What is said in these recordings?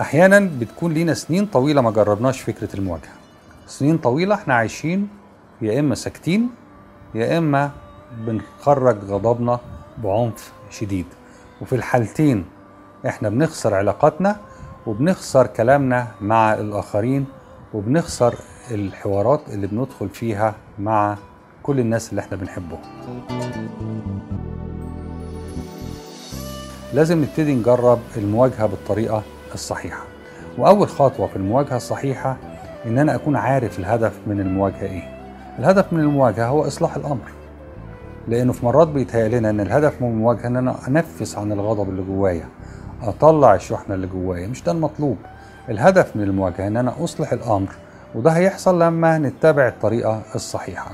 أحيانا بتكون لينا سنين طويلة ما جربناش فكرة المواجهة. سنين طويلة إحنا عايشين يا إما ساكتين يا إما بنخرج غضبنا بعنف شديد. وفي الحالتين إحنا بنخسر علاقاتنا وبنخسر كلامنا مع الآخرين وبنخسر الحوارات اللي بندخل فيها مع كل الناس اللي إحنا بنحبهم. لازم نبتدي نجرب المواجهة بالطريقة الصحيحة. وأول خطوة في المواجهة الصحيحة إن أنا أكون عارف الهدف من المواجهة إيه. الهدف من المواجهة هو إصلاح الأمر. لأنه في مرات بيتهيأ لنا إن الهدف من المواجهة إن أنا أنفس عن الغضب اللي جوايا أطلع الشحنة اللي جوايا مش ده المطلوب. الهدف من المواجهة إن أنا أصلح الأمر وده هيحصل لما نتبع الطريقة الصحيحة.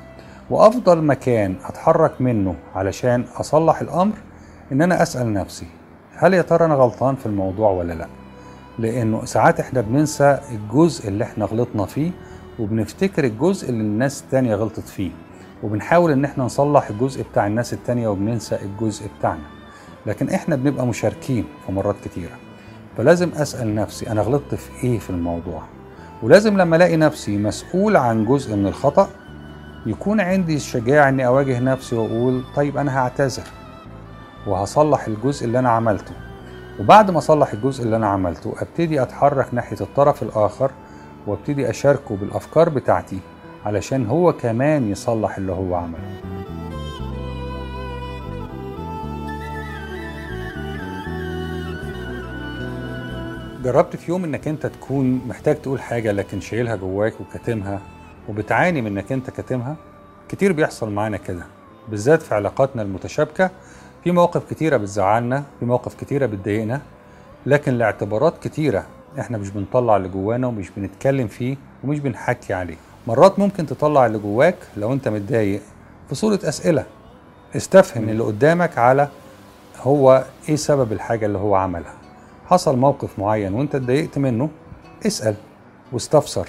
وأفضل مكان أتحرك منه علشان أصلح الأمر إن أنا أسأل نفسي هل يا ترى أنا غلطان في الموضوع ولا لا؟ لأنه ساعات إحنا بننسى الجزء اللي إحنا غلطنا فيه وبنفتكر الجزء اللي الناس التانية غلطت فيه وبنحاول إن إحنا نصلح الجزء بتاع الناس التانية وبننسى الجزء بتاعنا. لكن إحنا بنبقى مشاركين في مرات كتيرة. فلازم أسأل نفسي أنا غلطت في إيه في الموضوع؟ ولازم لما ألاقي نفسي مسؤول عن جزء من الخطأ يكون عندي الشجاعة إني أواجه نفسي وأقول طيب أنا هعتذر وهصلح الجزء اللي أنا عملته. وبعد ما اصلح الجزء اللي أنا عملته ابتدي اتحرك ناحية الطرف الآخر وابتدي اشاركه بالافكار بتاعتي علشان هو كمان يصلح اللي هو عمله. جربت في يوم انك انت تكون محتاج تقول حاجة لكن شايلها جواك وكاتمها وبتعاني من انك انت كاتمها؟ كتير بيحصل معانا كده بالذات في علاقاتنا المتشابكة في مواقف كتيرة بتزعلنا في مواقف كتيرة بتضايقنا لكن لاعتبارات كتيرة إحنا مش بنطلع اللي جوانا ومش بنتكلم فيه ومش بنحكي عليه. مرات ممكن تطلع اللي جواك لو أنت متضايق في صورة أسئلة. استفهم اللي قدامك على هو إيه سبب الحاجة اللي هو عملها. حصل موقف معين وأنت اتضايقت منه اسأل واستفسر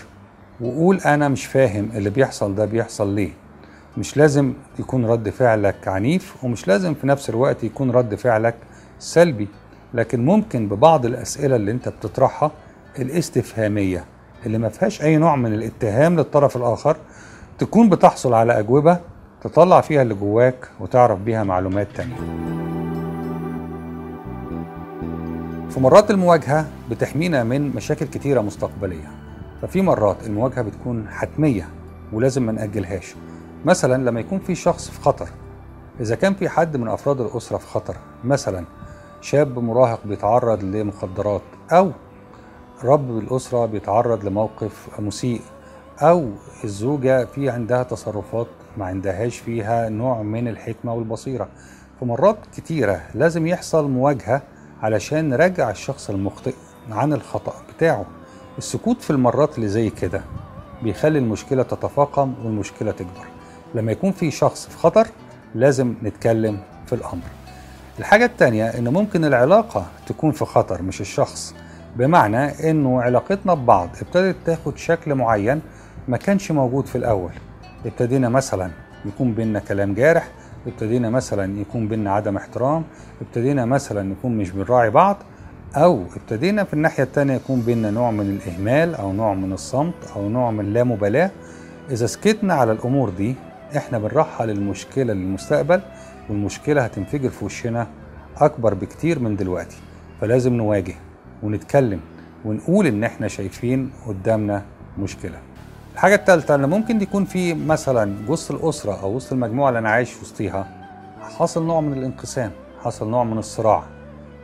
وقول أنا مش فاهم اللي بيحصل ده بيحصل ليه. مش لازم يكون رد فعلك عنيف ومش لازم في نفس الوقت يكون رد فعلك سلبي. لكن ممكن ببعض الأسئلة اللي أنت بتطرحها الاستفهامية اللي ما فيهاش أي نوع من الاتهام للطرف الآخر تكون بتحصل على أجوبة تطلع فيها اللي جواك وتعرف بيها معلومات تانية. في مرات المواجهة بتحمينا من مشاكل كتيرة مستقبلية ففي مرات المواجهة بتكون حتمية ولازم ما نأجلهاش. مثلا لما يكون في شخص في خطر إذا كان في حد من أفراد الأسرة في خطر مثلا شاب مراهق بيتعرض لمخدرات أو رب الأسرة بيتعرض لموقف مسيء أو الزوجة في عندها تصرفات ما عندهاش فيها نوع من الحكمة والبصيرة. فمرات كتيرة لازم يحصل مواجهة علشان نرجع الشخص المخطئ عن الخطأ بتاعه. السكوت في المرات اللي زي كده بيخلي المشكلة تتفاقم والمشكلة تكبر. لما يكون في شخص في خطر لازم نتكلم في الأمر. الحاجة التانية إن ممكن العلاقة تكون في خطر مش الشخص. بمعنى إنه علاقتنا ببعض ابتدت تاخد شكل معين ما كانش موجود في الأول. ابتدينا مثلا يكون بينا كلام جارح ابتدينا مثلا يكون بينا عدم احترام ابتدينا مثلا نكون مش بنراعي بعض أو ابتدينا في الناحية التانية يكون بينا نوع من الإهمال أو نوع من الصمت أو نوع من اللامبالاة. إذا سكتنا على الأمور دي إحنا بنرحل المشكلة للمستقبل والمشكلة هتنفجر في وشنا أكبر بكتير من دلوقتي. فلازم نواجه ونتكلم ونقول إن إحنا شايفين قدامنا مشكلة. الحاجة التالتة إن ممكن يكون في مثلا وسط الأسرة أو وسط المجموعة اللي أنا عايش وسطيها حصل نوع من الانقسام حصل نوع من الصراع.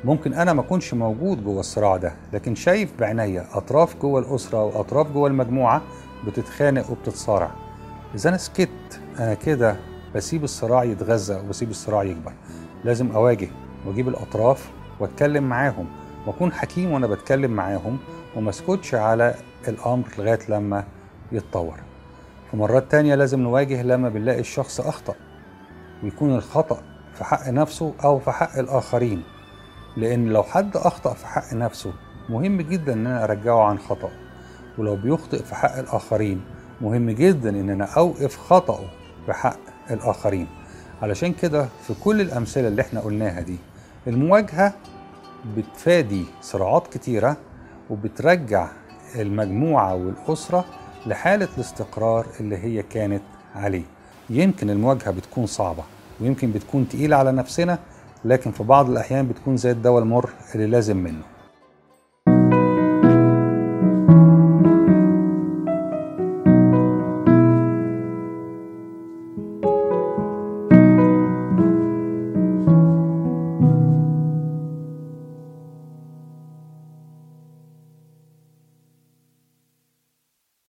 ممكن أنا ما أكونش موجود جوه الصراع ده لكن شايف بعينيا أطراف جوه الأسرة وأطراف جوه المجموعة بتتخانق وبتتصارع. إذا أنا سكت أنا كده بسيب الصراع يتغذى وبسيب الصراع يكبر. لازم أواجه وأجيب الأطراف وأتكلم معاهم وأكون حكيم وأنا بتكلم معاهم وما أسكتش على الأمر لغاية لما يتطور. في مرات تانية لازم نواجه لما بنلاقي الشخص أخطأ ويكون الخطأ في حق نفسه أو في حق الآخرين. لأن لو حد أخطأ في حق نفسه مهم جدا إن أنا أرجعه عن خطأ ولو بيخطئ في حق الآخرين مهم جدا إن أنا أوقف خطأه. في حق الآخرين. علشان كده في كل الأمثلة اللي إحنا قلناها دي المواجهة بتفادي صراعات كتيرة وبترجع المجموعة والأسرة لحالة الاستقرار اللي هي كانت عليه. يمكن المواجهة بتكون صعبة ويمكن بتكون تقيلة على نفسنا لكن في بعض الأحيان بتكون زي الدواء المر اللي لازم منه.